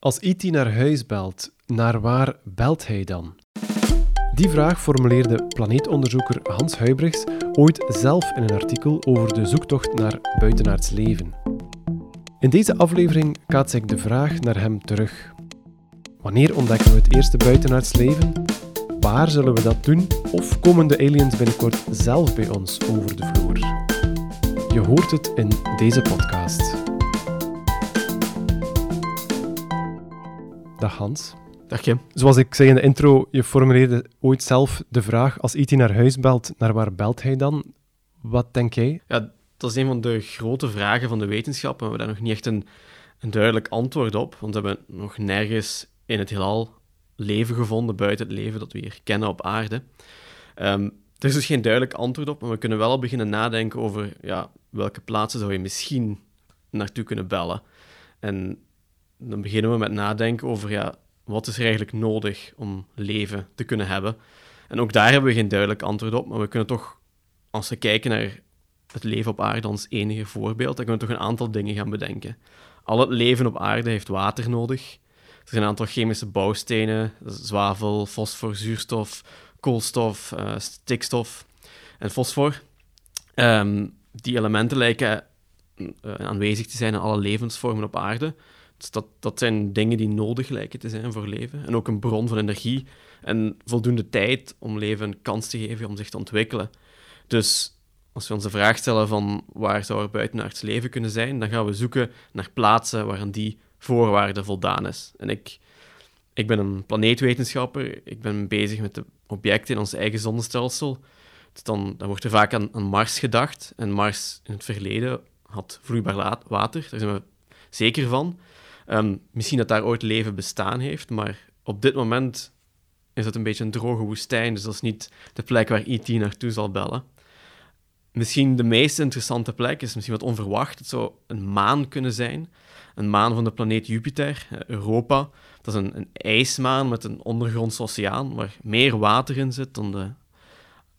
Als IT naar huis belt, naar waar belt hij dan? Die vraag formuleerde planeetonderzoeker Hans Huybrechts ooit zelf in een artikel over de zoektocht naar buitenaards leven. In deze aflevering kaats ik de vraag naar hem terug. Wanneer ontdekken we het eerste buitenaards leven? Waar zullen we dat doen? Of komen de aliens binnenkort zelf bij ons over de vloer? Je hoort het in deze podcast. Dag Hans. Dag Kim. Zoals ik zei in de intro, je formuleerde ooit zelf de vraag: als IT naar huis belt, naar waar belt hij dan? Wat denk jij? Ja, dat is een van de grote vragen van de wetenschap. En we hebben daar nog niet echt een, een duidelijk antwoord op. Want we hebben nog nergens in het heelal leven gevonden buiten het leven dat we hier kennen op aarde. Ehm, er is dus geen duidelijk antwoord op, maar we kunnen wel al beginnen nadenken over ja, welke plaatsen zou je misschien naartoe kunnen bellen. En dan beginnen we met nadenken over ja, wat is er eigenlijk nodig om leven te kunnen hebben. En ook daar hebben we geen duidelijk antwoord op, maar we kunnen toch, als we kijken naar het leven op aarde als enige voorbeeld, dan kunnen we toch een aantal dingen gaan bedenken. Al het leven op aarde heeft water nodig. Er zijn een aantal chemische bouwstenen, zwavel, fosfor, zuurstof, koolstof, uh, stikstof en fosfor. Um, die elementen lijken uh, aanwezig te zijn in alle levensvormen op aarde. Dus dat, dat zijn dingen die nodig lijken te zijn voor leven. En ook een bron van energie en voldoende tijd om leven een kans te geven om zich te ontwikkelen. Dus als we ons de vraag stellen van waar zou er buitenaards leven kunnen zijn, dan gaan we zoeken naar plaatsen waar die voorwaarde voldaan is. En ik, ik ben een planeetwetenschapper, ik ben bezig met de objecten in ons eigen zonnestelsel. Dus dan, dan wordt er vaak aan, aan Mars gedacht. En Mars in het verleden had vloeibaar water, daar zijn we zeker van. Um, misschien dat daar ooit leven bestaan heeft, maar op dit moment is het een beetje een droge woestijn, dus dat is niet de plek waar E.T. naartoe zal bellen. Misschien de meest interessante plek is misschien wat onverwacht. Het zou een maan kunnen zijn. Een maan van de planeet Jupiter, eh, Europa. Dat is een, een ijsmaan met een ondergrondse oceaan waar meer water in zit dan de,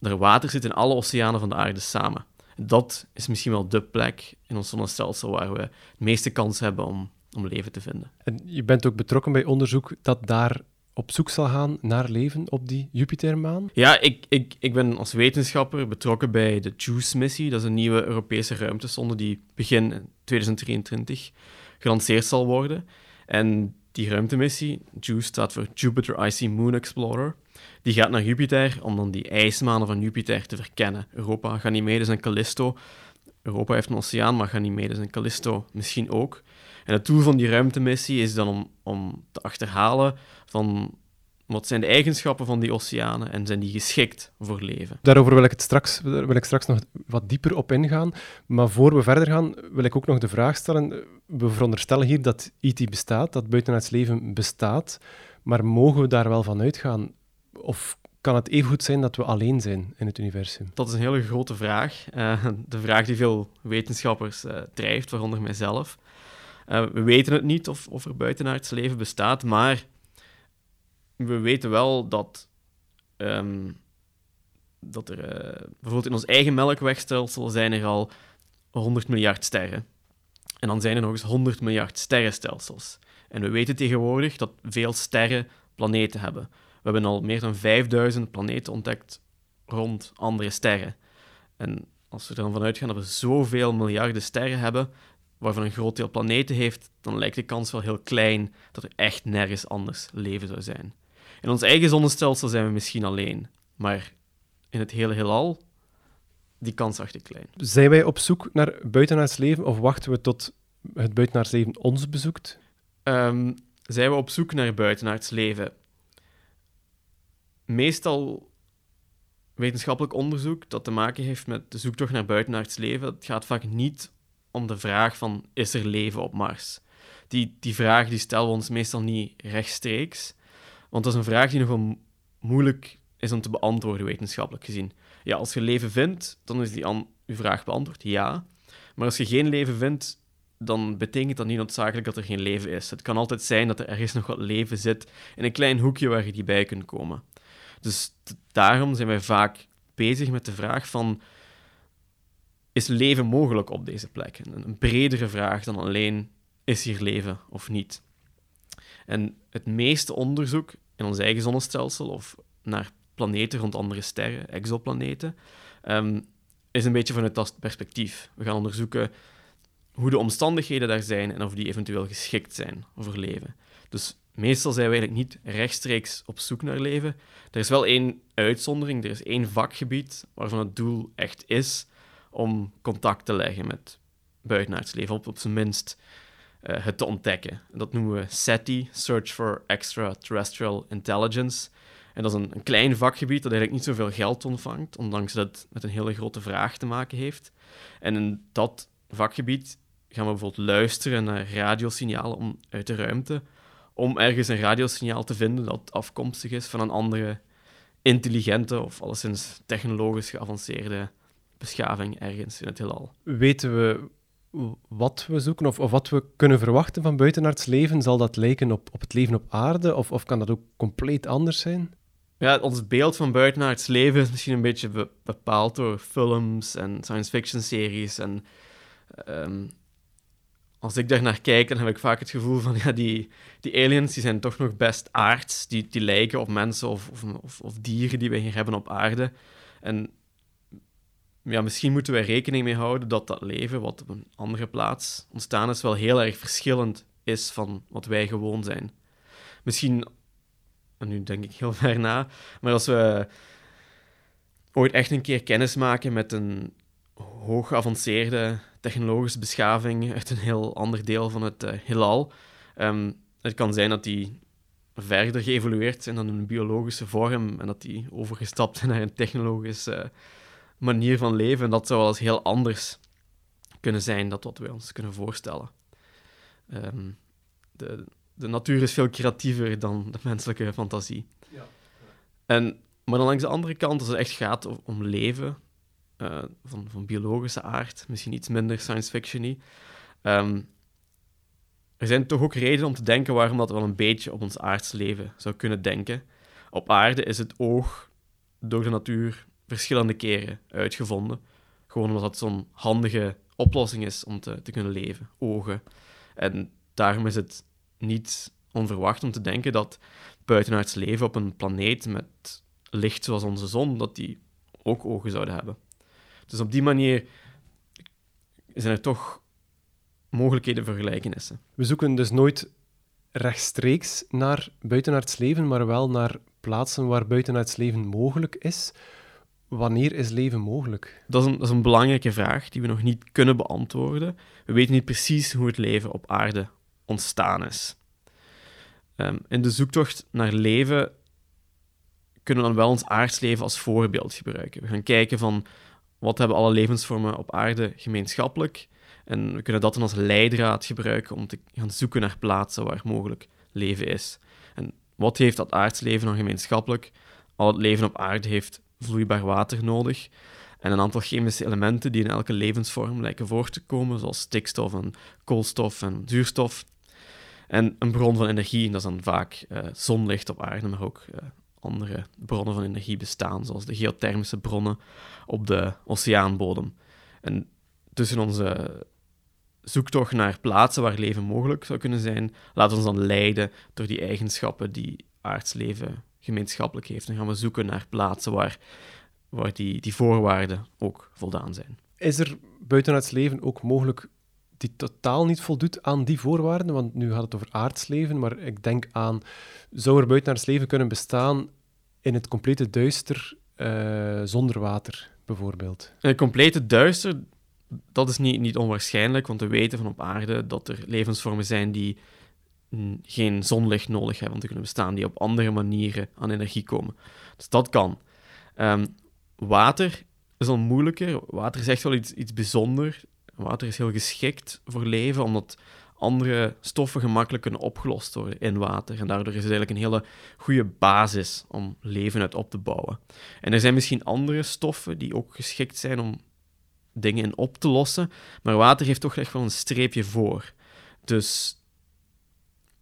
er water zit in alle oceanen van de aarde samen. Dat is misschien wel de plek in ons zonnestelsel waar we de meeste kans hebben om om leven te vinden. En je bent ook betrokken bij onderzoek dat daar op zoek zal gaan naar leven op die Jupitermaan? Ja, ik, ik, ik ben als wetenschapper betrokken bij de JUICE-missie. Dat is een nieuwe Europese ruimtesonde die begin 2023 gelanceerd zal worden. En die ruimtemissie, JUICE staat voor Jupiter Icy Moon Explorer, die gaat naar Jupiter om dan die ijsmanen van Jupiter te verkennen. Europa, Ganymedes en Callisto. Europa heeft een oceaan, maar Ganymedes en Callisto misschien ook. En het doel van die ruimtemissie is dan om, om te achterhalen van wat zijn de eigenschappen van die oceanen en zijn die geschikt voor leven? Daarover wil ik, het straks, wil ik straks nog wat dieper op ingaan. Maar voor we verder gaan, wil ik ook nog de vraag stellen. We veronderstellen hier dat IT bestaat, dat buitenaards leven bestaat. Maar mogen we daar wel van uitgaan? Of kan het even goed zijn dat we alleen zijn in het universum? Dat is een hele grote vraag. Uh, de vraag die veel wetenschappers uh, drijft, waaronder mijzelf. Uh, we weten het niet of, of er buitenaards leven bestaat, maar we weten wel dat, um, dat er uh, bijvoorbeeld in ons eigen melkwegstelsel zijn er al 100 miljard sterren. En dan zijn er nog eens 100 miljard sterrenstelsels. En we weten tegenwoordig dat veel sterren planeten hebben. We hebben al meer dan 5000 planeten ontdekt rond andere sterren. En als we er dan vanuit gaan dat we zoveel miljarden sterren hebben, waarvan een groot deel planeten heeft, dan lijkt de kans wel heel klein dat er echt nergens anders leven zou zijn. In ons eigen zonnestelsel zijn we misschien alleen, maar in het hele heelal, die kans acht ik klein. Zijn wij op zoek naar buitenaards leven of wachten we tot het buitenaards leven ons bezoekt? Um, zijn we op zoek naar buitenaards leven? Meestal wetenschappelijk onderzoek dat te maken heeft met de zoektocht naar buitenaards leven, het gaat vaak niet om de vraag van is er leven op Mars? Die, die vraag die stellen we ons meestal niet rechtstreeks, want dat is een vraag die nogal moeilijk is om te beantwoorden wetenschappelijk gezien. Ja, als je leven vindt, dan is die an uw vraag beantwoord, ja. Maar als je geen leven vindt, dan betekent dat niet noodzakelijk dat er geen leven is. Het kan altijd zijn dat er ergens nog wat leven zit in een klein hoekje waar je die bij kunt komen. Dus daarom zijn wij vaak bezig met de vraag van is leven mogelijk op deze plek? Een, bredere vraag dan alleen is hier leven of niet. En het meeste onderzoek in ons eigen zonnestelsel of naar planeten rond andere sterren, exoplaneten, um, is een beetje vanuit dat perspectief. We gaan onderzoeken hoe de omstandigheden daar zijn en of die eventueel geschikt zijn voor leven. Dus meestal zijn we eigenlijk niet rechtstreeks op zoek naar leven. Er is wel één uitzondering, er is één vakgebied waarvan het doel echt is om contact te leggen met buitenaards leven, op, op zijn minst uh, het te ontdekken. dat noemen we SETI, Search for Extraterrestrial Intelligence. En dat is een, een, klein vakgebied dat eigenlijk niet zoveel geld ontvangt, ondanks dat het met een hele grote vraag te maken heeft. En in dat vakgebied gaan we bijvoorbeeld luisteren naar radiosignalen om, uit de ruimte, om ergens een radiosignaal te vinden dat afkomstig is van een andere intelligente of alleszins technologisch geavanceerde beschaving ergens in het heelal. Weten we wat we zoeken of, of wat we kunnen verwachten van buitenaards leven? Zal dat lijken op, op het leven op aarde of, of kan dat ook compleet anders zijn? Ja, ons beeld van buitenaards leven is misschien een beetje bepaald door films en science fiction series. En ehm, als ik daar naar kijk, dan heb ik vaak het gevoel van ja, die, die aliens die zijn toch nog best aards. Die, die lijken op mensen of, of, of dieren die we hier hebben op aarde. En ja, misschien moeten wij rekening mee houden dat dat leven, wat op een andere plaats ontstaan is, wel heel erg verschillend is van wat wij gewoon zijn. Misschien, en nu denk ik heel ver na, maar als we ooit echt een keer kennis maken met een hoog geavanceerde technologische beschaving uit een heel ander deel van het uh, heelal, um, het kan zijn dat die verder geëvolueerd zijn dan een biologische vorm en dat die overgestapt zijn naar een technologische manier van leven. En dat zou wel eens heel anders kunnen zijn dan wat we ons kunnen voorstellen. Um, de, de natuur is veel creatiever dan de menselijke fantasie. Ja. En, maar dan langs de andere kant, als het echt gaat om leven, uh, van, van biologische aard, misschien iets minder science fiction um, er zijn toch ook redenen om te denken waarom dat wel een beetje op ons aardse leven zou kunnen denken. Op aarde is het oog door de natuur verschillende keren uitgevonden. Gewoon omdat het zo'n handige oplossing is om te, te kunnen leven, ogen. En daarom is het niet onverwacht om te denken dat buitenaards leven op een planeet met licht zoals onze zon, dat die ook ogen zouden hebben. Dus op die manier zijn er toch mogelijkheden voor gelijkenissen. We zoeken dus nooit rechtstreeks naar buitenaards leven, maar wel naar plaatsen waar buitenaards leven mogelijk is. Wanneer is leven mogelijk? Dat is, een, dat is een belangrijke vraag die we nog niet kunnen beantwoorden. We weten niet precies hoe het leven op aarde ontstaan is. Um, in de zoektocht naar leven kunnen we dan wel ons aardsleven als voorbeeld gebruiken. We gaan kijken van wat hebben alle levensvormen op aarde gemeenschappelijk en we kunnen dat dan als leidraad gebruiken om te gaan zoeken naar plaatsen waar mogelijk leven is. En wat heeft dat aardsleven dan gemeenschappelijk? Al het leven op aarde heeft vloeibaar water nodig en een aantal chemische elementen die in elke levensvorm lijken voor te komen, zoals stikstof en koolstof en zuurstof. En een bron van energie, dat is dan vaak uh, zonlicht op aarde, maar ook uh, andere bronnen van energie bestaan, zoals de geothermische bronnen op de oceaanbodem. En tussen onze zoektocht naar plaatsen waar leven mogelijk zou kunnen zijn, laten we ons dan leiden door die eigenschappen die aards leven gemeenschappelijk heeft. Dan gaan we zoeken naar plaatsen waar, waar die, die voorwaarden ook voldaan zijn. Is er buitenaards leven ook mogelijk die totaal niet voldoet aan die voorwaarden? Want nu gaat het over aards leven, maar ik denk aan, zou er buitenaards leven kunnen bestaan in het complete duister uh, zonder water, bijvoorbeeld? In het complete duister, dat is niet, niet onwaarschijnlijk, want we weten van op aarde dat er levensvormen zijn die geen zonlicht nodig hebben om te kunnen bestaan, die op andere manieren aan energie komen. Dus dat kan. Um, water is al moeilijker. Water is echt wel iets, iets bijzonders. Water is heel geschikt voor leven, omdat andere stoffen gemakkelijk kunnen opgelost worden in water. En daardoor is het eigenlijk een hele goede basis om leven uit op te bouwen. En er zijn misschien andere stoffen die ook geschikt zijn om dingen in op te lossen, maar water heeft toch echt wel een streepje voor. Dus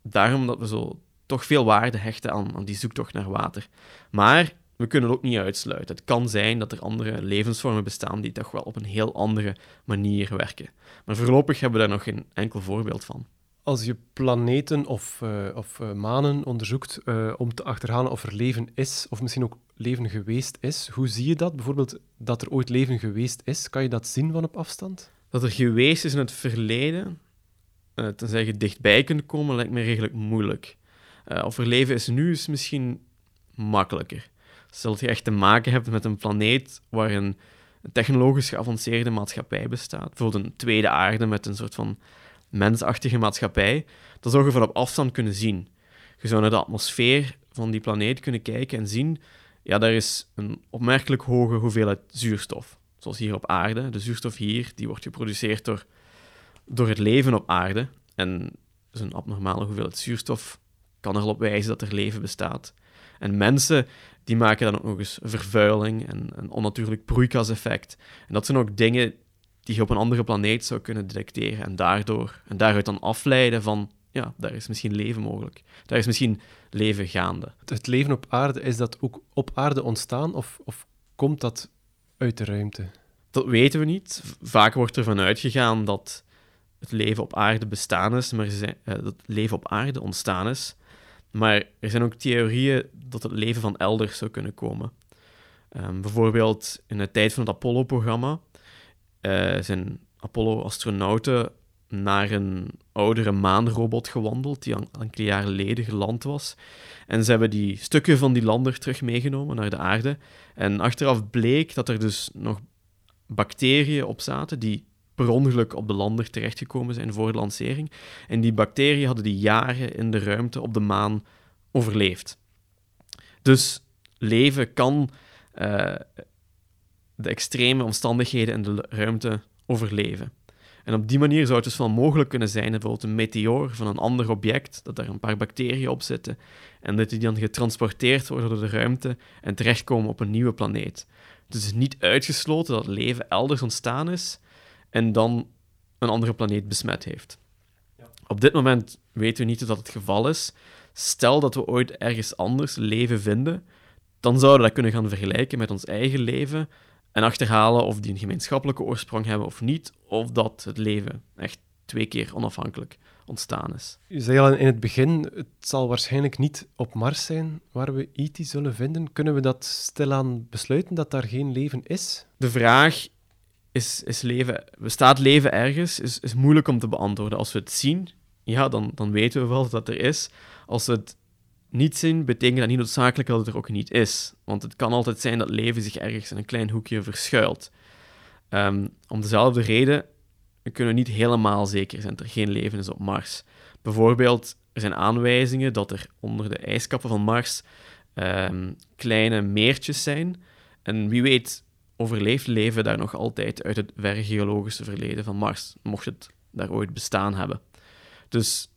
daarom dat we zo toch veel waarde hechten aan, aan die zoektocht naar water. Maar we kunnen het ook niet uitsluiten. Het kan zijn dat er andere levensvormen bestaan die toch wel op een heel andere manier werken. Maar voorlopig hebben we daar nog geen enkel voorbeeld van. Als je planeten of, uh, of uh, manen onderzoekt uh, om te achterhalen of er leven is, of misschien ook leven geweest is, hoe zie je dat? Bijvoorbeeld dat er ooit leven geweest is, kan je dat zien van op afstand? Dat er geweest is in het verleden, tenzij je dichtbij kunt komen, lijkt me redelijk moeilijk. of er leven is nu, is misschien makkelijker. Stel je echt te maken hebt met een planeet waar een technologisch geavanceerde maatschappij bestaat, bijvoorbeeld een tweede aarde met een soort van mensachtige maatschappij, dan zou je van op afstand kunnen zien. Je zou naar de atmosfeer van die planeet kunnen kijken en zien, ja, daar is een opmerkelijk hoge hoeveelheid zuurstof. Zoals hier op aarde. De zuurstof hier, die wordt geproduceerd door, door het leven op aarde. En een abnormale hoeveelheid zuurstof kan erop wijzen dat er leven bestaat. En mensen die maken dan ook nog eens vervuiling en een onnatuurlijk broeikaseffect. En dat zijn ook dingen die je op een andere planeet zou kunnen detecteren en daardoor en daaruit dan afleiden van ja, daar is misschien leven mogelijk. Daar is misschien leven gaande. Het leven op aarde, is dat ook op aarde ontstaan of, of komt dat uit de ruimte? Dat weten we niet. Vaak wordt ervan uitgegaan dat het leven op aarde bestaan is, maar uh, dat leven op aarde ontstaan is. Maar er zijn ook theorieën dat het leven van elders zou kunnen komen. Um, bijvoorbeeld in de tijd van het Apollo-programma uh, zijn Apollo-astronauten naar een oudere maanrobot gewandeld die al enkele jaren geleden geland was. En ze hebben die stukken van die lander terug meegenomen naar de aarde. En achteraf bleek dat er dus nog bacteriën op zaten die per ongeluk op de lander terechtgekomen zijn voor de lancering. En die bacteriën hadden die jaren in de ruimte op de maan overleefd. Dus leven kan uh, de extreme omstandigheden in de ruimte overleven. En op die manier zou het dus wel mogelijk kunnen zijn, bijvoorbeeld een meteoor van een ander object, dat daar een paar bacteriën op zitten, en dat die dan getransporteerd worden door de ruimte en terechtkomen op een nieuwe planeet. Dus het is niet uitgesloten dat leven elders ontstaan is en dan een andere planeet besmet heeft. Ja. Op dit moment weten we niet of dat het geval is. Stel dat we ooit ergens anders leven vinden, dan zouden we dat kunnen gaan vergelijken met ons eigen leven en achterhalen of die een gemeenschappelijke oorsprong hebben of niet, of dat het leven echt twee keer onafhankelijk ontstaan is. U zei al in het begin, het zal waarschijnlijk niet op Mars zijn waar we E.T. zullen vinden. Kunnen we dat stilaan besluiten dat daar geen leven is? De vraag is, is leven, bestaat leven ergens, is, is moeilijk om te beantwoorden. Als we het zien, ja, dan, dan weten we wel dat er is. Als we het niet zien, betekent dat niet noodzakelijk dat het er ook niet is. Want het kan altijd zijn dat leven zich ergens in een klein hoekje verschuilt. Um, om dezelfde reden kunnen we niet helemaal zeker zijn dat er geen leven is op Mars. Bijvoorbeeld, er zijn aanwijzingen dat er onder de ijskappen van Mars um, kleine meertjes zijn. En wie weet overleeft leven daar nog altijd uit het verre geologische verleden van Mars, mocht het daar ooit bestaan hebben. Dus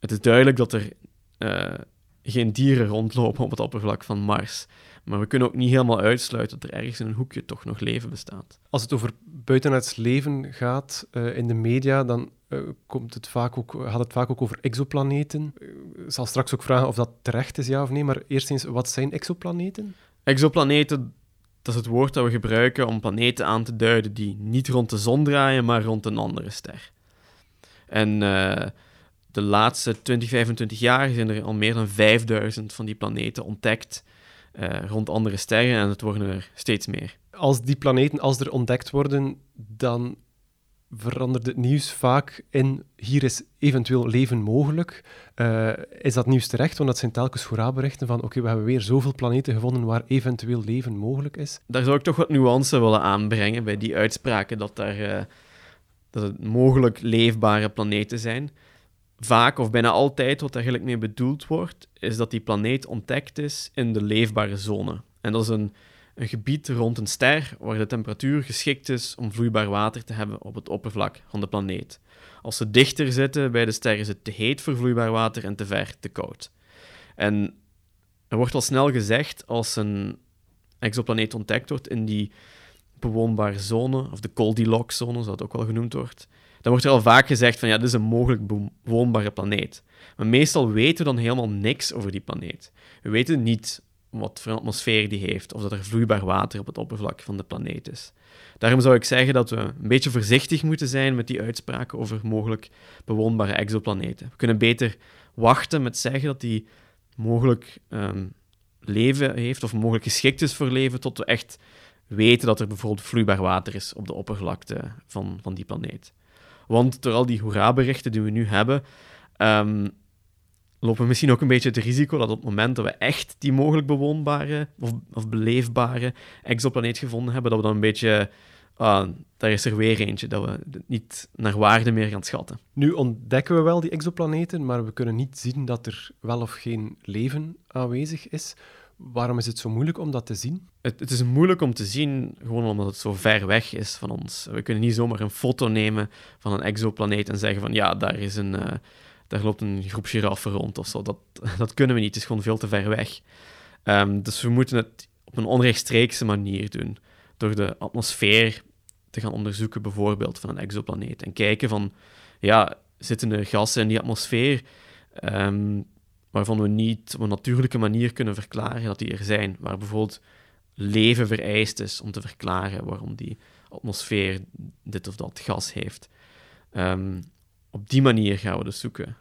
het is duidelijk dat er uh, geen dieren rondlopen op het oppervlak van Mars. Maar we kunnen ook niet helemaal uitsluiten dat er ergens in een hoekje toch nog leven bestaat. Als het over buitenaards leven gaat uh, in de media, dan uh, komt het vaak ook, gaat het vaak ook over exoplaneten. Ik zal straks ook vragen of dat terecht is, ja of nee. Maar eerst eens, wat zijn exoplaneten? Exoplaneten, dat is het woord dat we gebruiken om planeten aan te duiden die niet rond de zon draaien, maar rond een andere ster. En uh, de laatste 20, 25 jaar zijn er al meer dan 5000 van die planeten ontdekt uh, rond andere sterren en het worden er steeds meer. Als die planeten, als er ontdekt worden, dan verandert het nieuws vaak in hier is eventueel leven mogelijk. Uh, is dat nieuws terecht? Want dat zijn telkens hoera-berichten van oké, we hebben weer zoveel planeten gevonden waar eventueel leven mogelijk is. Daar zou ik toch wat nuance willen aanbrengen bij die uitspraken dat, daar, uh, dat het mogelijk leefbare planeten zijn vaak of bijna altijd wat eigenlijk mee bedoeld wordt, is dat die planeet ontdekt is in de leefbare zone. En dat is een, een gebied rond een ster waar de temperatuur geschikt is om vloeibaar water te hebben op het oppervlak van de planeet. Als ze dichter zitten bij de ster is het te heet voor vloeibaar water en te ver te koud. En er wordt al snel gezegd als een exoplaneet ontdekt wordt in die bewoonbare zone, of de Goldilocks-zone, zoals dat ook wel genoemd wordt, dan wordt er al vaak gezegd van ja, dit is een mogelijk bewoonbare planeet. Maar meestal weten we dan helemaal niks over die planeet. We weten niet wat voor een atmosfeer die heeft, of dat er vloeibaar water op het oppervlak van de planeet is. Daarom zou ik zeggen dat we een beetje voorzichtig moeten zijn met die uitspraken over mogelijk bewoonbare exoplaneten. We kunnen beter wachten met zeggen dat die mogelijk um, leven heeft of mogelijk geschikt is voor leven, tot we echt weten dat er bijvoorbeeld vloeibaar water is op de oppervlakte van, van die planeet. Want door al die hoera-berichten die we nu hebben, um, lopen we misschien ook een beetje het risico dat op het moment dat we echt die mogelijk bewoonbare of, of beleefbare exoplaneet gevonden hebben, dat we dan een beetje uh, daar is er weer eentje dat we niet naar waarde meer gaan schatten. Nu ontdekken we wel die exoplaneten, maar we kunnen niet zien dat er wel of geen leven aanwezig is. Waarom is het zo moeilijk om dat te zien? Het, het, is moeilijk om te zien, gewoon omdat het zo ver weg is van ons. We kunnen niet zomaar een foto nemen van een exoplaneet en zeggen van ja, daar, is een, uh, daar loopt een groep giraffen rond of zo. Dat, dat kunnen we niet, het is gewoon veel te ver weg. Um, dus we moeten het op een onrechtstreekse manier doen. Door de atmosfeer te gaan onderzoeken, bijvoorbeeld van een exoplaneet. En kijken van, ja, zitten er gassen in die atmosfeer um, waarvan we niet op een natuurlijke manier kunnen verklaren dat die er zijn. Waar bijvoorbeeld leven vereist is om te verklaren waarom die atmosfeer dit of dat gas heeft. Um, op die manier gaan we dus zoeken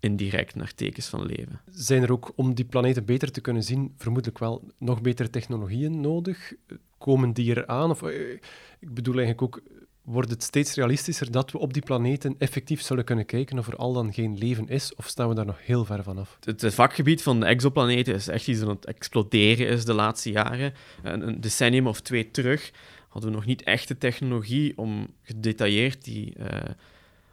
indirect naar tekens van leven. Zijn er ook, om die planeten beter te kunnen zien, vermoedelijk wel nog betere technologieën nodig? Komen die er aan? Of, eh, ik bedoel eigenlijk ook, wordt het steeds realistischer dat we op die planeten effectief zullen kunnen kijken of er al dan geen leven is, of staan we daar nog heel ver vanaf? Het, vakgebied van de exoplaneten is echt iets aan het exploderen is de laatste jaren. Een, een decennium of twee terug hadden we nog niet echt de technologie om gedetailleerd die... Uh,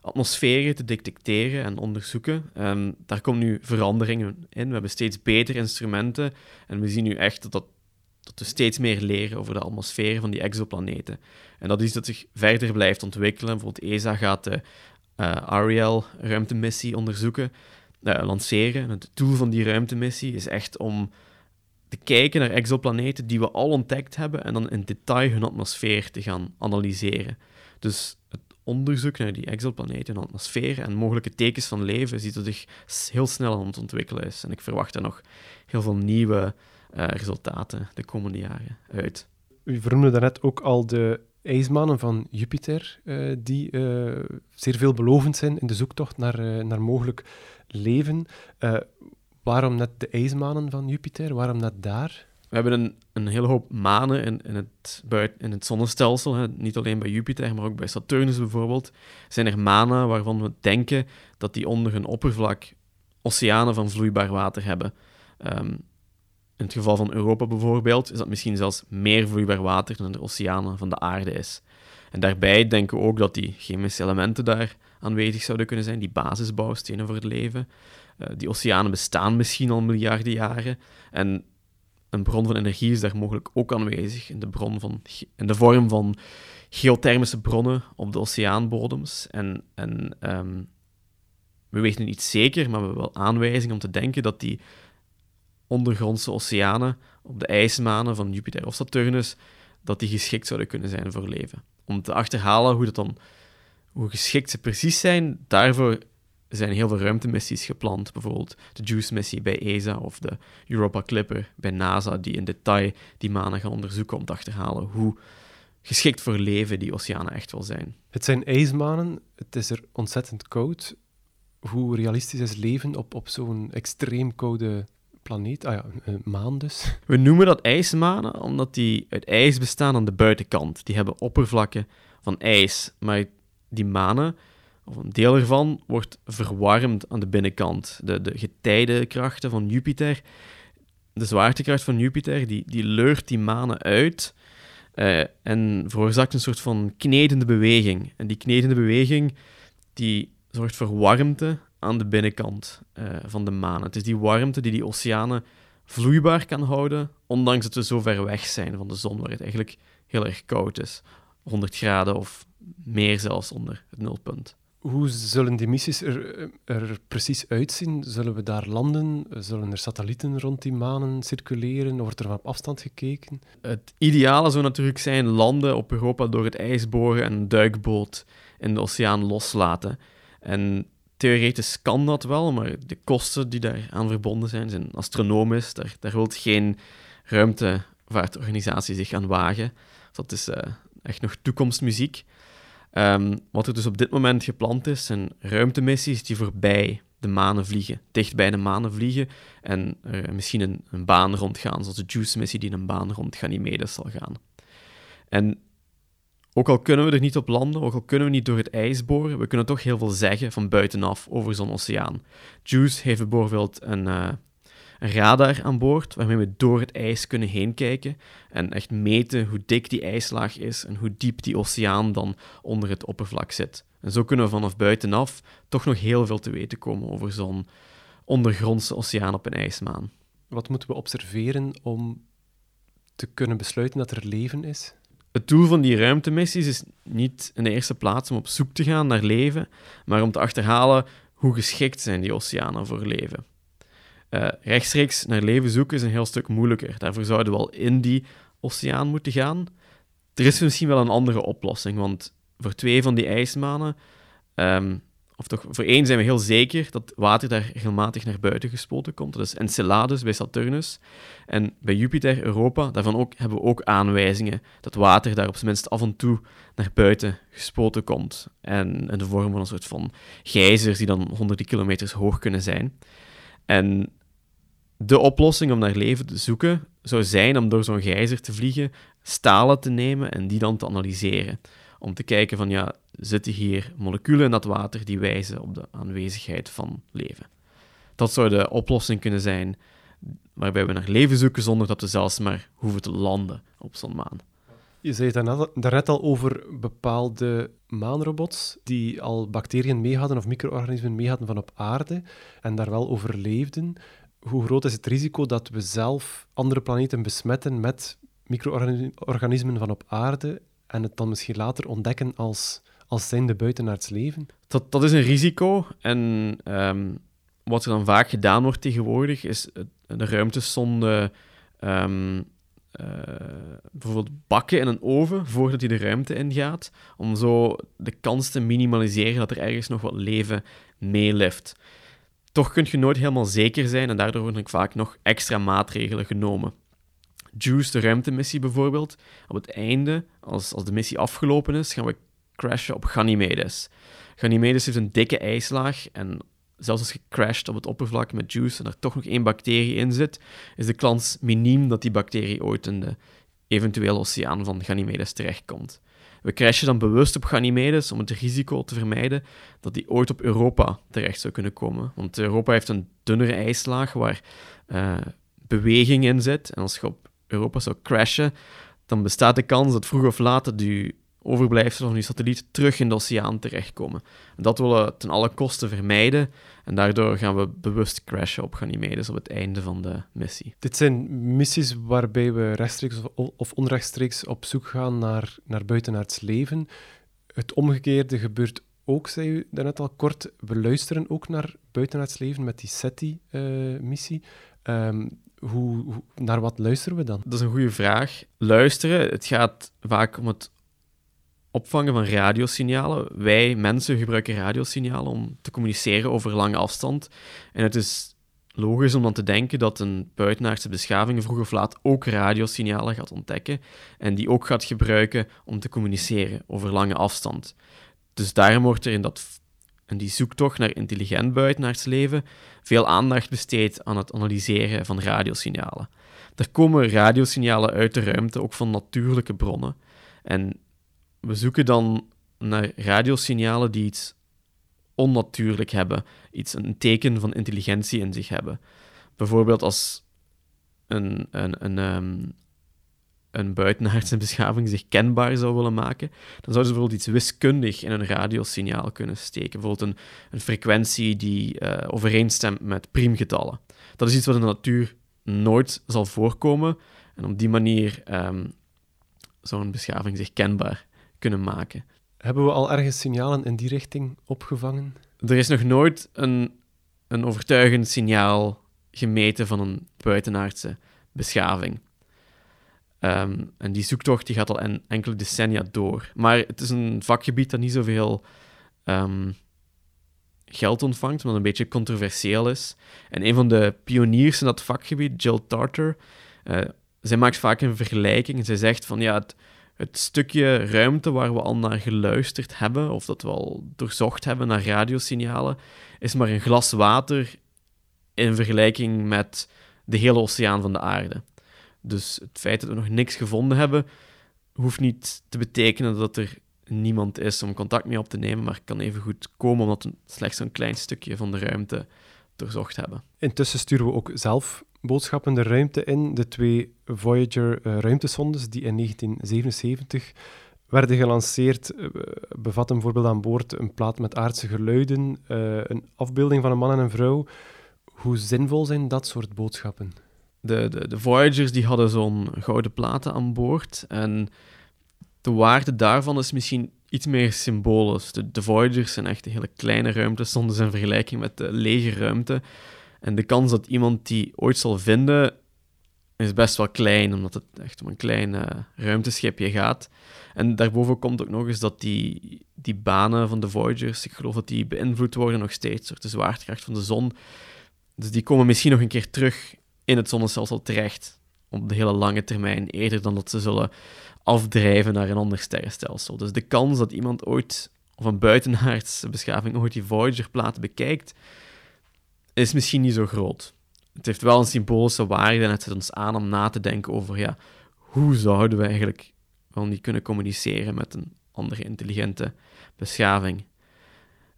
atmosferen te detecteren en onderzoeken. Um, daar komen nu veranderingen in. We hebben steeds betere instrumenten en we zien nu echt dat, dat, we steeds meer leren over de atmosfeer van die exoplaneten. En dat is dat zich verder blijft ontwikkelen. Bijvoorbeeld ESA gaat de uh, Ariel-ruimtemissie onderzoeken, uh, lanceren. Het doel van die ruimtemissie is echt om te kijken naar exoplaneten die we al ontdekt hebben en dan in detail hun atmosfeer te gaan analyseren. Dus het onderzoek naar die exoplaneten en atmosfeer en mogelijke tekens van leven ziet dat zich heel snel aan het ontwikkelen is. En ik verwacht er nog heel veel nieuwe uh, resultaten de komende jaren uit. U vernoemde daarnet ook al de ijsmanen van Jupiter, uh, die uh, zeer veelbelovend zijn in de zoektocht naar, naar mogelijk leven. waarom net de ijsmanen van Jupiter? Waarom net daar? We hebben een, een hele hoop manen in, in, het, in het zonnestelsel. Hè. Niet alleen bij Jupiter, maar ook bij Saturnus bijvoorbeeld. Zijn er manen waarvan we denken dat die onder hun oppervlak oceanen van vloeibaar water hebben. Um, in het geval van Europa bijvoorbeeld is dat misschien zelfs meer vloeibaar water dan de oceanen van de aarde is. En daarbij denken we ook dat die chemische elementen daar aanwezig zouden kunnen zijn, die basisbouwstenen voor het leven. Uh, die oceanen bestaan misschien al miljarden jaren. En een bron van energie is daar mogelijk ook aanwezig in de, bron van, in de vorm van geothermische bronnen op de oceaanbodems. En, en um, we weten niet zeker, maar we hebben wel aanwijzingen om te denken dat die ondergrondse oceanen op de ijsmanen van Jupiter of Saturnus, dat die geschikt zouden kunnen zijn voor leven. Om te achterhalen hoe, dat dan, hoe geschikt ze precies zijn, daarvoor er zijn heel veel ruimtemissies gepland, bijvoorbeeld de JUICE-missie bij ESA of de Europa Clipper bij NASA, die in detail die manen gaan onderzoeken om te achterhalen hoe geschikt voor leven die oceanen echt wel zijn. Het zijn ijsmanen, het is er ontzettend koud. Hoe realistisch is leven op, op zo'n extreem koude planeet? Ah ja, een maan dus. We noemen dat ijsmanen omdat die uit ijs bestaan aan de buitenkant. Die hebben oppervlakken van ijs, maar die manen of een deel ervan, wordt verwarmd aan de binnenkant. De, de getijdenkrachten van Jupiter, de zwaartekracht van Jupiter, die, die leurt die manen uit uh, en veroorzaakt een soort van knedende beweging. En die knedende beweging die zorgt voor warmte aan de binnenkant uh, van de maan. Het is die warmte die die oceanen vloeibaar kan houden, ondanks dat we zo ver weg zijn van de zon, waar het eigenlijk heel erg koud is. 100 graden of meer zelfs onder het nulpunt. Hoe zullen die missies er, precies uitzien? Zullen we daar landen? Zullen er satellieten rond die manen circuleren? Wordt er van op afstand gekeken? Het ideale zou natuurlijk zijn landen op Europa door het ijs boren en een duikboot in de oceaan loslaten. En theoretisch kan dat wel, maar de kosten die daar aan verbonden zijn, zijn astronomisch. Daar, daar wil geen ruimtevaartorganisatie zich aan wagen. Dat is uh, echt nog toekomstmuziek. Um, wat er dus op dit moment gepland is, zijn ruimtemissies die voorbij de manen vliegen, dicht bij de manen vliegen en er misschien een, een baan rondgaan, zoals de JUICE-missie die een baan rond Ganymedes zal gaan. En ook al kunnen we er niet op landen, ook al kunnen we niet door het ijs boren, we kunnen toch heel veel zeggen van buitenaf over zo'n oceaan. JUICE heeft bijvoorbeeld een, uh, een radar aan boord waarmee we door het ijs kunnen heen kijken en echt meten hoe dik die ijslaag is en hoe diep die oceaan dan onder het oppervlak zit. En zo kunnen we vanaf buitenaf toch nog heel veel te weten komen over zo'n ondergrondse oceaan op een ijsmaan. Wat moeten we observeren om te kunnen besluiten dat er leven is? Het doel van die ruimtemissies is niet in de eerste plaats om op zoek te gaan naar leven, maar om te achterhalen hoe geschikt zijn die oceanen voor leven. Uh, rechtstreeks naar leven zoeken is een heel stuk moeilijker. Daarvoor zouden we al in die oceaan moeten gaan. Er is misschien wel een andere oplossing, want voor twee van die ijsmanen, um, of toch voor één zijn we heel zeker dat water daar regelmatig naar buiten gespoten komt. Dat is Enceladus bij Saturnus. En bij Jupiter, Europa, daarvan ook, hebben we ook aanwijzingen dat water daar op zijn minst af en toe naar buiten gespoten komt. En in de vorm van een soort van gijzers die dan honderden kilometers hoog kunnen zijn. En de oplossing om naar leven te zoeken zou zijn om door zo'n gijzer te vliegen, stalen te nemen en die dan te analyseren om te kijken van ja, zitten hier moleculen in dat water die wijzen op de aanwezigheid van leven. Dat zou de oplossing kunnen zijn waarbij we naar leven zoeken zonder dat we zelfs maar hoeven te landen op zo'n maan. Je zei het daarnet al over bepaalde maanrobots die al bacteriën mee hadden of micro-organismen mee hadden van op aarde en daar wel overleefden. Hoe groot is het risico dat we zelf andere planeten besmetten met micro-organismen van op aarde en het dan misschien later ontdekken als, als zijnde buitenaards leven? Dat, dat is een risico. En ehm, wat er dan vaak gedaan wordt tegenwoordig, is de ruimtesonde um, bijvoorbeeld bakken in een oven voordat hij de ruimte ingaat, om zo de kans te minimaliseren dat er ergens nog wat leven meelift. Toch kun je nooit helemaal zeker zijn en daardoor worden vaak nog extra maatregelen genomen. JUICE, de ruimtemissie bijvoorbeeld, op het einde, als, als de missie afgelopen is, gaan we crashen op Ganymedes. Ganymedes heeft een dikke ijslaag en zelfs als je crasht op het oppervlak met JUICE en er toch nog één bacterie in zit, is de kans miniem dat die bacterie ooit in de eventuele oceaan van Ganymedes terechtkomt. We crashen dan bewust op Ganymedes om het risico te vermijden dat die ooit op Europa terecht zou kunnen komen. Want Europa heeft een dunnere ijslaag waar uh, beweging in zit. En als je op Europa zou crashen, dan bestaat de kans dat vroeg of laat die overblijfselen van die satelliet terug in de oceaan terechtkomen. En dat willen we ten alle kosten vermijden. En daardoor gaan we bewust crashen op Ganymedes op het einde van de missie. Dit zijn missies waarbij we rechtstreeks of onrechtstreeks op zoek gaan naar, naar buitenaards leven. Het omgekeerde gebeurt ook, zei u daarnet al kort. We luisteren ook naar buitenaards leven met die SETI-missie. Uh, hoe, naar wat luisteren we dan? Dat is een goede vraag. Luisteren, het gaat vaak om het opvangen van radiosignalen. Wij mensen gebruiken radiosignalen om te communiceren over lange afstand. En het is logisch om dan te denken dat een buitenaardse beschaving vroeg of laat ook radiosignalen gaat ontdekken en die ook gaat gebruiken om te communiceren over lange afstand. Dus daarom wordt er in dat en die zoektocht naar intelligent buitenaarsleven veel aandacht besteedt aan het analyseren van radiosignalen. Er komen radiosignalen uit de ruimte, ook van natuurlijke bronnen. En we zoeken dan naar radiosignalen die iets onnatuurlijk hebben, iets, een teken van intelligentie in zich hebben. Bijvoorbeeld als een, een, een, ehm, een buitenaardse beschaving zich kenbaar zou willen maken, dan zouden ze bijvoorbeeld iets wiskundig in een radiosignaal kunnen steken. Bijvoorbeeld een, frequentie die uh, overeenstemt met priemgetallen. Dat is iets wat in de natuur nooit zal voorkomen. En op die manier um, zou een beschaving zich kenbaar kunnen maken. Hebben we al ergens signalen in die richting opgevangen? Er is nog nooit een, een overtuigend signaal gemeten van een buitenaardse beschaving. Ehm, en die zoektocht die gaat al en, enkele decennia door. Maar het is een vakgebied dat niet zoveel um, geld ontvangt, omdat het een beetje controversieel is. En een van de pioniers in dat vakgebied, Jill Tarter, uh, zij maakt vaak een vergelijking. En zij zegt van ja, het, het, stukje ruimte waar we al naar geluisterd hebben, of dat we al doorzocht hebben naar radiosignalen, is maar een glas water in vergelijking met de hele oceaan van de aarde. Dus het feit dat we nog niks gevonden hebben, hoeft niet te betekenen dat er niemand is om contact mee op te nemen, maar kan even goed komen omdat we slechts een klein stukje van de ruimte doorzocht hebben. Intussen sturen we ook zelf boodschappen de ruimte in. De twee Voyager uh, ruimtesondes die in 1977 werden gelanceerd, uh, bevatten bijvoorbeeld aan boord een plaat met aardse geluiden, uh, een afbeelding van een man en een vrouw. Hoe zinvol zijn dat soort boodschappen? De, de, de Voyagers die hadden zo'n gouden platen aan boord en de waarde daarvan is misschien iets meer symbolisch. De, de Voyagers zijn echt hele kleine ruimte, soms in vergelijking met de lege ruimte. En de kans dat iemand die ooit zal vinden, is best wel klein, omdat het echt om een klein uh, ruimteschipje gaat. En daarboven komt ook nog eens dat die, die banen van de Voyagers, ik geloof dat die beïnvloed worden nog steeds door de zwaartekracht van de zon. Dus die komen misschien nog een keer terug in het zonnestelsel terecht op de hele lange termijn, eerder dan dat ze zullen afdrijven naar een ander sterrenstelsel. Dus de kans dat iemand ooit, of een buitenaardse beschaving, ooit die Voyager-plaat bekijkt, is misschien niet zo groot. Het heeft wel een symbolische waarde en het zet ons aan om na te denken over, ja, hoe zouden we eigenlijk wel niet kunnen communiceren met een andere intelligente beschaving.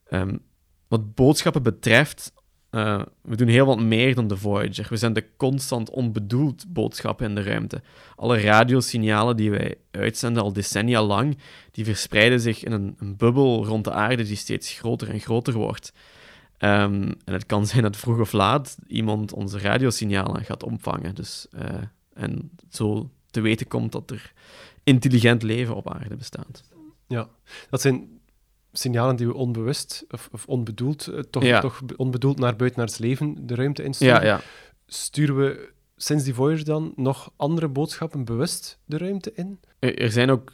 Um, wat boodschappen betreft, uh, we doen heel wat meer dan de Voyager. We zenden constant onbedoeld boodschappen in de ruimte. Alle radiosignalen die wij uitzenden al decennia lang, die verspreiden zich in een, een bubbel rond de aarde die steeds groter en groter wordt. Um, en het kan zijn dat vroeg of laat iemand onze radiosignalen gaat opvangen. Dus, uh, en zo te weten komt dat er intelligent leven op aarde bestaat. Ja, dat zijn signalen die we onbewust of, of onbedoeld, uh, toch, ja. toch onbedoeld naar buiten naar het leven de ruimte insturen. Ja, ja. Sturen we sinds die Voyager dan nog andere boodschappen bewust de ruimte in? Er zijn ook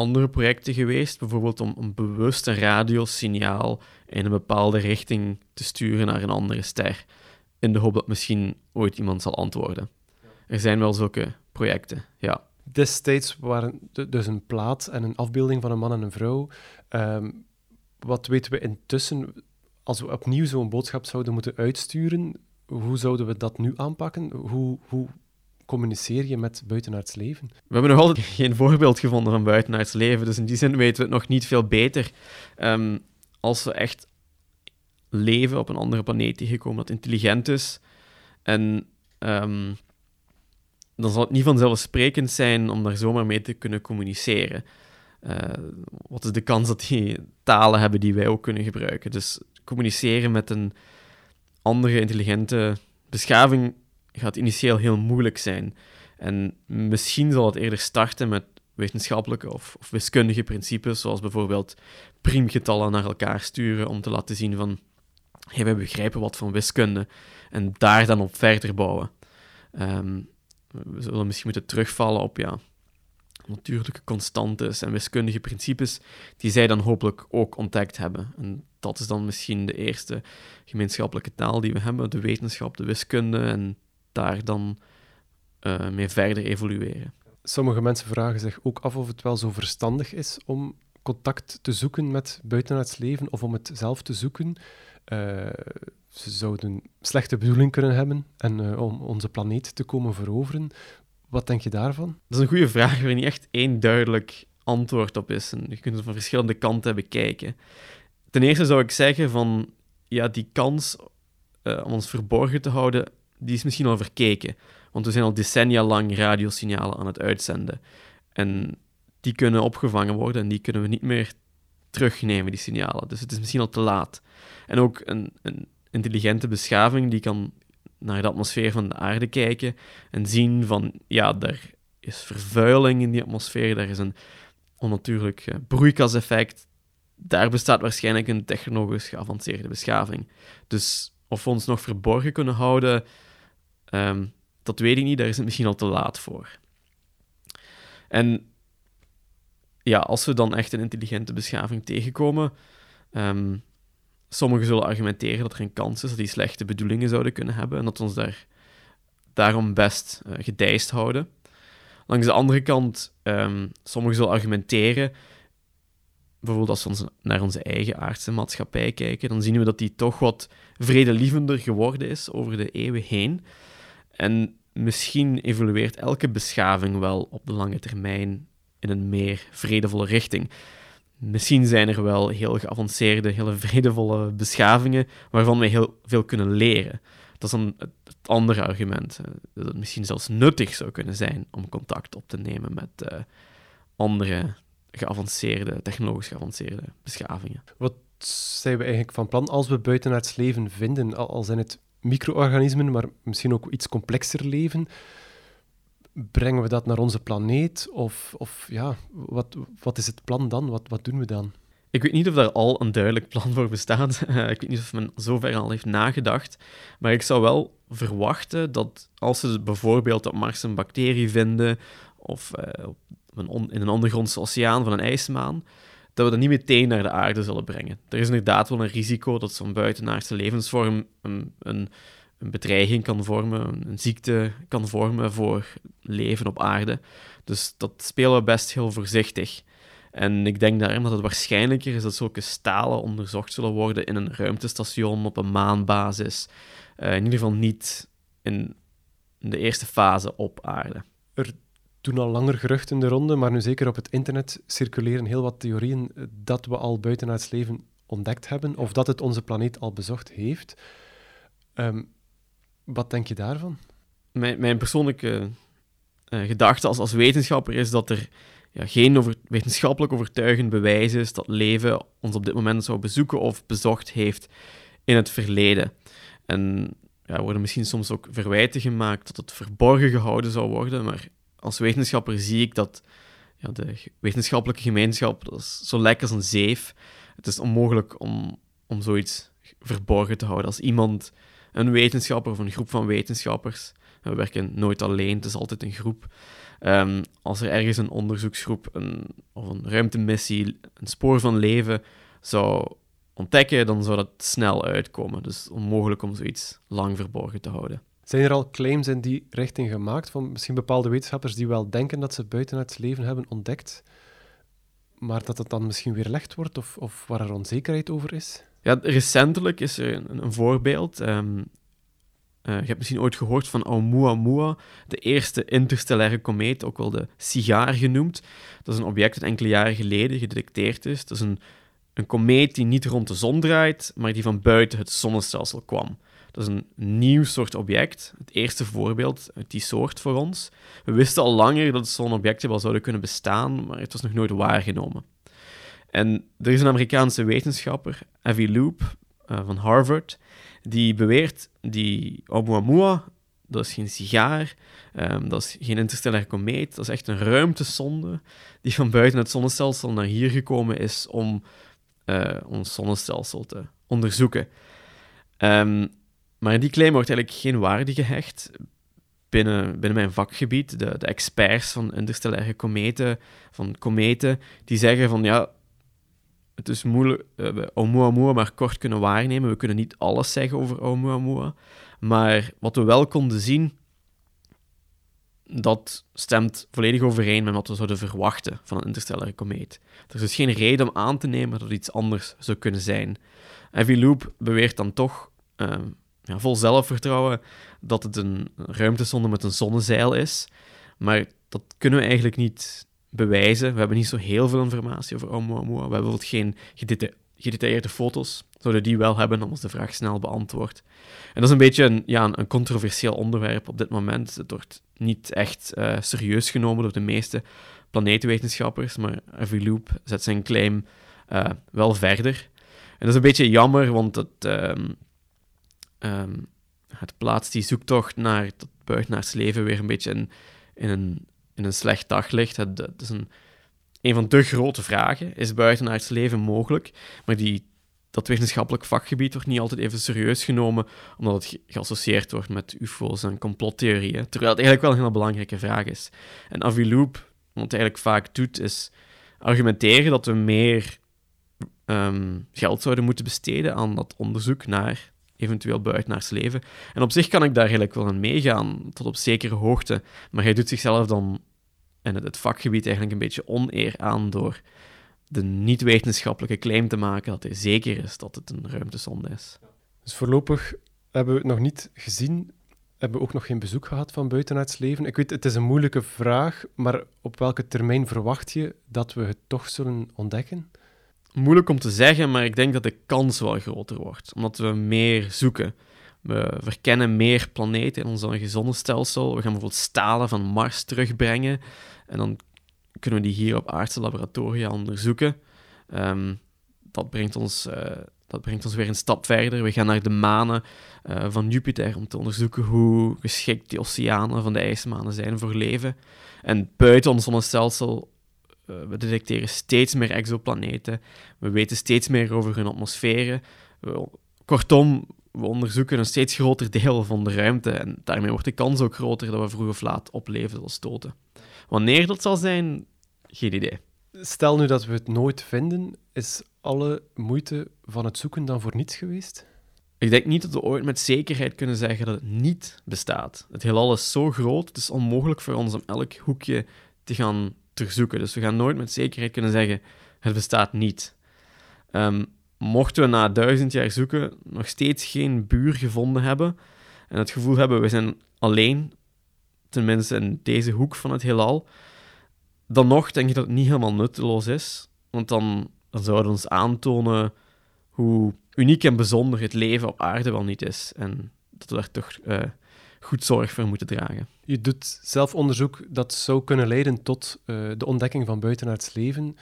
andere projecten geweest, bijvoorbeeld om, om bewust een radiosignaal in een bepaalde richting te sturen naar een andere ster, in de hoop dat misschien ooit iemand zal antwoorden. Er zijn wel zulke projecten, ja. Destijds waren dus een plaat en een afbeelding van een man en een vrouw. Um, wat weten we intussen, als we opnieuw zo'n boodschap zouden moeten uitsturen, hoe zouden we dat nu aanpakken? Hoe, hoe communiceer je met buitenaards leven? We hebben nog altijd geen voorbeeld gevonden van buitenaards leven, dus in die zin weten we het nog niet veel beter. Um, als we echt leven op een andere planeet tegenkomen dat intelligent is, en um, dan zal het niet vanzelfsprekend zijn om daar zomaar mee te kunnen communiceren. Uh, wat is de kans dat die talen hebben die wij ook kunnen gebruiken? Dus communiceren met een andere intelligente beschaving gaat initieel heel moeilijk zijn. En misschien zal het eerder starten met wetenschappelijke of, of wiskundige principes, zoals bijvoorbeeld priemgetallen naar elkaar sturen om te laten zien van hey, wij begrijpen wat van wiskunde en daar dan op verder bouwen. Um, we zullen misschien moeten terugvallen op ja, natuurlijke constantes en wiskundige principes die zij dan hopelijk ook ontdekt hebben. En dat is dan misschien de eerste gemeenschappelijke taal die we hebben, de wetenschap, de wiskunde, en daar dan uh, mee verder evolueren. Sommige mensen vragen zich ook af of het wel zo verstandig is om contact te zoeken met buitenaards leven of om het zelf te zoeken. Uh, ze zouden slechte bedoeling kunnen hebben en uh, om onze planeet te komen veroveren. Wat denk je daarvan? Dat is een goede vraag waar niet echt één duidelijk antwoord op is. En je kunt het van verschillende kanten bekijken. Ten eerste zou ik zeggen van, ja, die kans uh, om ons verborgen te houden, die is misschien al verkeken. Want we zijn al decennia lang radiosignalen aan het uitzenden. En die kunnen opgevangen worden en die kunnen we niet meer terugnemen, die signalen. Dus het is misschien al te laat. En ook een, een intelligente beschaving die kan naar de atmosfeer van de aarde kijken en zien van, ja, er is vervuiling in die atmosfeer, er is een onnatuurlijk uh, broeikaseffect. Daar bestaat waarschijnlijk een technologisch geavanceerde beschaving. Dus of we ons nog verborgen kunnen houden, um, dat weet ik niet, daar is het misschien al te laat voor. En ja, als we dan echt een intelligente beschaving tegenkomen, um, sommigen zullen argumenteren dat er een kans is dat die slechte bedoelingen zouden kunnen hebben en dat we ons daar daarom best uh, gedijst houden. Langs de andere kant, um, sommigen zullen argumenteren, bijvoorbeeld als we ons naar onze eigen aardse maatschappij kijken, dan zien we dat die toch wat vredelievender geworden is over de eeuwen heen. En misschien evolueert elke beschaving wel op de lange termijn in een meer vredevolle richting. Misschien zijn er wel heel geavanceerde, hele vredevolle beschavingen waarvan we heel veel kunnen leren. Dat is dan het andere argument. Eh, dat het misschien zelfs nuttig zou kunnen zijn om contact op te nemen met uh, andere geavanceerde, technologisch geavanceerde beschavingen. Wat zijn we eigenlijk van plan als we buitenaards leven vinden? Al zijn het micro-organismen, maar misschien ook iets complexer leven. Brengen we dat naar onze planeet? Of, of ja, wat, wat is het plan dan? Wat, wat doen we dan? Ik weet niet of daar al een duidelijk plan voor bestaat. ik weet niet of men zover al heeft nagedacht. Maar ik zou wel verwachten dat als ze bijvoorbeeld op Mars een bacterie vinden, of uh, een in een ondergrondse oceaan van een ijsmaan, dat we dat niet meteen naar de aarde zullen brengen. Er is inderdaad wel een risico dat zo'n buitenaardse levensvorm een, een, een, bedreiging kan vormen, een ziekte kan vormen voor leven op aarde. Dus dat spelen we best heel voorzichtig. En ik denk daarom dat het waarschijnlijker is dat zulke stalen onderzocht zullen worden in een ruimtestation op een maanbasis. Uh, in ieder geval niet in de eerste fase op aarde. Er toen al langer geruchten in de ronde, maar nu zeker op het internet circuleren heel wat theorieën dat we al buitenaards leven ontdekt hebben, of dat het onze planeet al bezocht heeft. Um, wat denk je daarvan? Mijn, mijn persoonlijke uh, gedachte als, als wetenschapper is dat er ja, geen wetenschappelijk overtuigend bewijs is dat leven ons op dit moment zou bezoeken of bezocht heeft in het verleden. En ja, worden misschien soms ook verwijten gemaakt dat het verborgen gehouden zou worden, maar als wetenschapper zie ik dat ja, de wetenschappelijke gemeenschap, is zo lekker als een zeef. Het is onmogelijk om, om zoiets verborgen te houden. Als iemand, een wetenschapper of een groep van wetenschappers, we werken nooit alleen, het is altijd een groep. Um, als er ergens een onderzoeksgroep een, of een ruimtemissie een spoor van leven zou ontdekken, dan zou dat snel uitkomen. Dus onmogelijk om zoiets lang verborgen te houden. Zijn er al claims in die richting gemaakt van misschien bepaalde wetenschappers die wel denken dat ze buiten het leven hebben ontdekt, maar dat het dan misschien weerlegd wordt of, of waar er onzekerheid over is? Ja, recentelijk is er een, een voorbeeld. Um, uh, je hebt misschien ooit gehoord van Oumuamua, de eerste interstellaire komeet, ook wel de sigaar genoemd. Dat is een object dat enkele jaren geleden gedetecteerd is. Dat is een, een komeet die niet rond de zon draait, maar die van buiten het zonnestelsel kwam. Dat is een nieuw soort object, het eerste voorbeeld uit die soort voor ons. We wisten al langer dat zo'n objecten wel zouden kunnen bestaan, maar het was nog nooit waargenomen. En er is een Amerikaanse wetenschapper, Avi Loop, uh, van Harvard, die beweert die Oumuamua, dat is geen sigaar, um, dat is geen interstellaire komeet, dat is echt een ruimtesonde die van buiten het zonnestelsel naar hier gekomen is om uh, ons zonnestelsel te onderzoeken. Um, maar die claim wordt eigenlijk geen waarde gehecht binnen, binnen mijn vakgebied. De, de experts van interstellaire kometen, van kometen, die zeggen van ja, het is moeilijk, we Oumuamua maar kort kunnen waarnemen. We kunnen niet alles zeggen over Oumuamua. Maar wat we wel konden zien, dat stemt volledig overeen met wat we zouden verwachten van een interstellaire komeet. Er is dus geen reden om aan te nemen dat het iets anders zou kunnen zijn. Evie Loop beweert dan toch uh, vol zelfvertrouwen dat het een ruimtesonde met een zonnezeil is. Maar dat kunnen we eigenlijk niet bewijzen. We hebben niet zo heel veel informatie over Oumuamua. We hebben bijvoorbeeld geen gedetailleerde foto's. Zouden die wel hebben, dan was de vraag snel beantwoord. En dat is een beetje een, ja, een controversieel onderwerp op dit moment. Het wordt niet echt uh, serieus genomen door de meeste planetenwetenschappers, maar Every Loop zet zijn claim uh, wel verder. En dat is een beetje jammer, want het, uh, um, het plaatst die zoektocht naar buitenaards leven weer een beetje in, een, in een slecht daglicht. Het, het is een, een van de grote vragen. Is buitenaards leven mogelijk? Maar die, dat wetenschappelijk vakgebied wordt niet altijd even serieus genomen, omdat het geassocieerd wordt met ufo's en complottheorieën, terwijl het eigenlijk wel een hele belangrijke vraag is. En Avi Loop, wat hij eigenlijk vaak doet, is argumenteren dat we meer ehm, geld zouden moeten besteden aan dat onderzoek naar eventueel buitenaards leven. En op zich kan ik daar eigenlijk wel aan meegaan, tot op zekere hoogte. Maar hij doet zichzelf dan in het vakgebied eigenlijk een beetje oneer aan door de niet-wetenschappelijke claim te maken dat hij zeker is dat het een ruimtesonde is. Dus voorlopig hebben we het nog niet gezien, hebben we ook nog geen bezoek gehad van buitenaards leven. Ik weet, het is een moeilijke vraag, maar op welke termijn verwacht je dat we het toch zullen ontdekken? Moeilijk om te zeggen, maar ik denk dat de kans wel groter wordt, omdat we meer zoeken. We verkennen meer planeten in ons zonnestelsel. We gaan bijvoorbeeld stalen van Mars terugbrengen. En dan kunnen we die hier op aardse laboratoria onderzoeken. Um, dat, brengt ons, uh, dat brengt ons weer een stap verder. We gaan naar de manen uh, van Jupiter om te onderzoeken hoe geschikt die oceanen van de ijsmanen zijn voor leven. En buiten ons zonnestelsel we detecteren steeds meer exoplaneten. We weten steeds meer over hun atmosferen. We, kortom, we onderzoeken een steeds groter deel van de ruimte en daarmee wordt de kans ook groter dat we vroeg of laat op leven zullen stoten. Wanneer dat zal zijn, geen idee. Stel nu dat we het nooit vinden, is alle moeite van het zoeken dan voor niets geweest? Ik denk niet dat we ooit met zekerheid kunnen zeggen dat het niet bestaat. Het heelal is zo groot, het is onmogelijk voor ons om elk hoekje te gaan terugzoeken. Dus we gaan nooit met zekerheid kunnen zeggen, het bestaat niet. Um, mochten we na duizend jaar zoeken nog steeds geen buur gevonden hebben en het gevoel hebben we zijn alleen, tenminste in deze hoek van het heelal, dan nog denk ik dat het niet helemaal nutteloos is, want dan, zouden we ons aantonen hoe uniek en bijzonder het leven op aarde wel niet is en dat we daar toch uh, goed zorg voor moeten dragen. Je doet zelf onderzoek dat zou kunnen leiden tot uh, de ontdekking van buitenaards leven.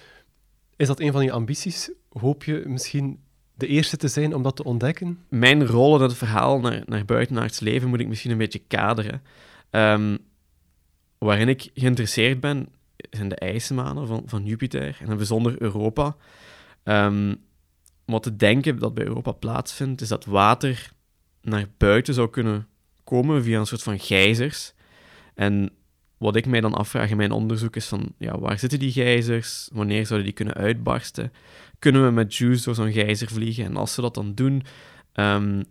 Is dat een van je ambities? Hoop je misschien de eerste te zijn om dat te ontdekken? Mijn rol in het verhaal naar, naar buitenaards leven moet ik misschien een beetje kaderen. Um, waarin ik geïnteresseerd ben, zijn de ijsmanen van, van Jupiter en het bijzonder Europa. Um, wat te denken dat bij Europa plaatsvindt, is dat water naar buiten zou kunnen komen via een soort van gijzers. En wat ik mij dan afvraag in mijn onderzoek is van, ja, waar zitten die gijzers? Wanneer zouden die kunnen uitbarsten? Kunnen we met Juice door zo'n gijzer vliegen? En als ze dat dan doen, um,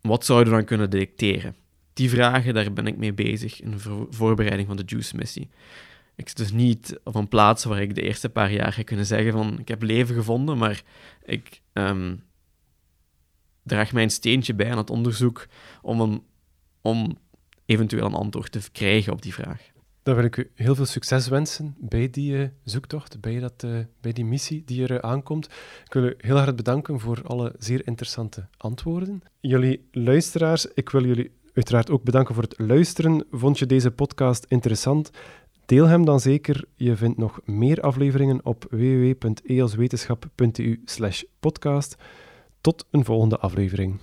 wat zouden we dan kunnen detecteren? Die vragen, daar ben ik mee bezig in de voorbereiding van de Juice-missie. Ik zit dus niet op een plaats waar ik de eerste paar jaar ga kunnen zeggen van, ik heb leven gevonden, maar ik um, draag mijn steentje bij aan het onderzoek om, een, om eventueel een antwoord te krijgen op die vraag. Dan wil ik u heel veel succes wensen bij die uh, zoektocht, bij, dat, uh, bij die missie die er uh, aankomt. Ik wil u heel hard bedanken voor alle zeer interessante antwoorden. Jullie luisteraars, ik wil jullie uiteraard ook bedanken voor het luisteren. Vond je deze podcast interessant? Deel hem dan zeker. Je vindt nog meer afleveringen op www.eoswetenschap.eu podcast. Tot een volgende aflevering.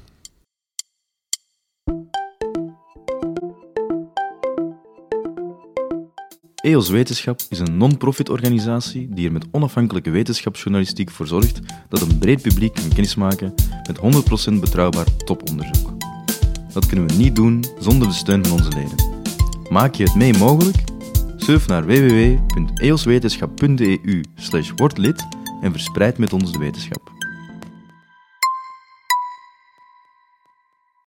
EOS Wetenschap is een non-profit organisatie die er met onafhankelijke wetenschapsjournalistiek voor zorgt dat een breed publiek kan kennismaken met 100% betrouwbaar toponderzoek. Dat kunnen we niet doen zonder de steun van onze leden. Maak je het mee mogelijk? Surf naar www.eoswetenschap.eu wordlid en verspreid met ons de wetenschap.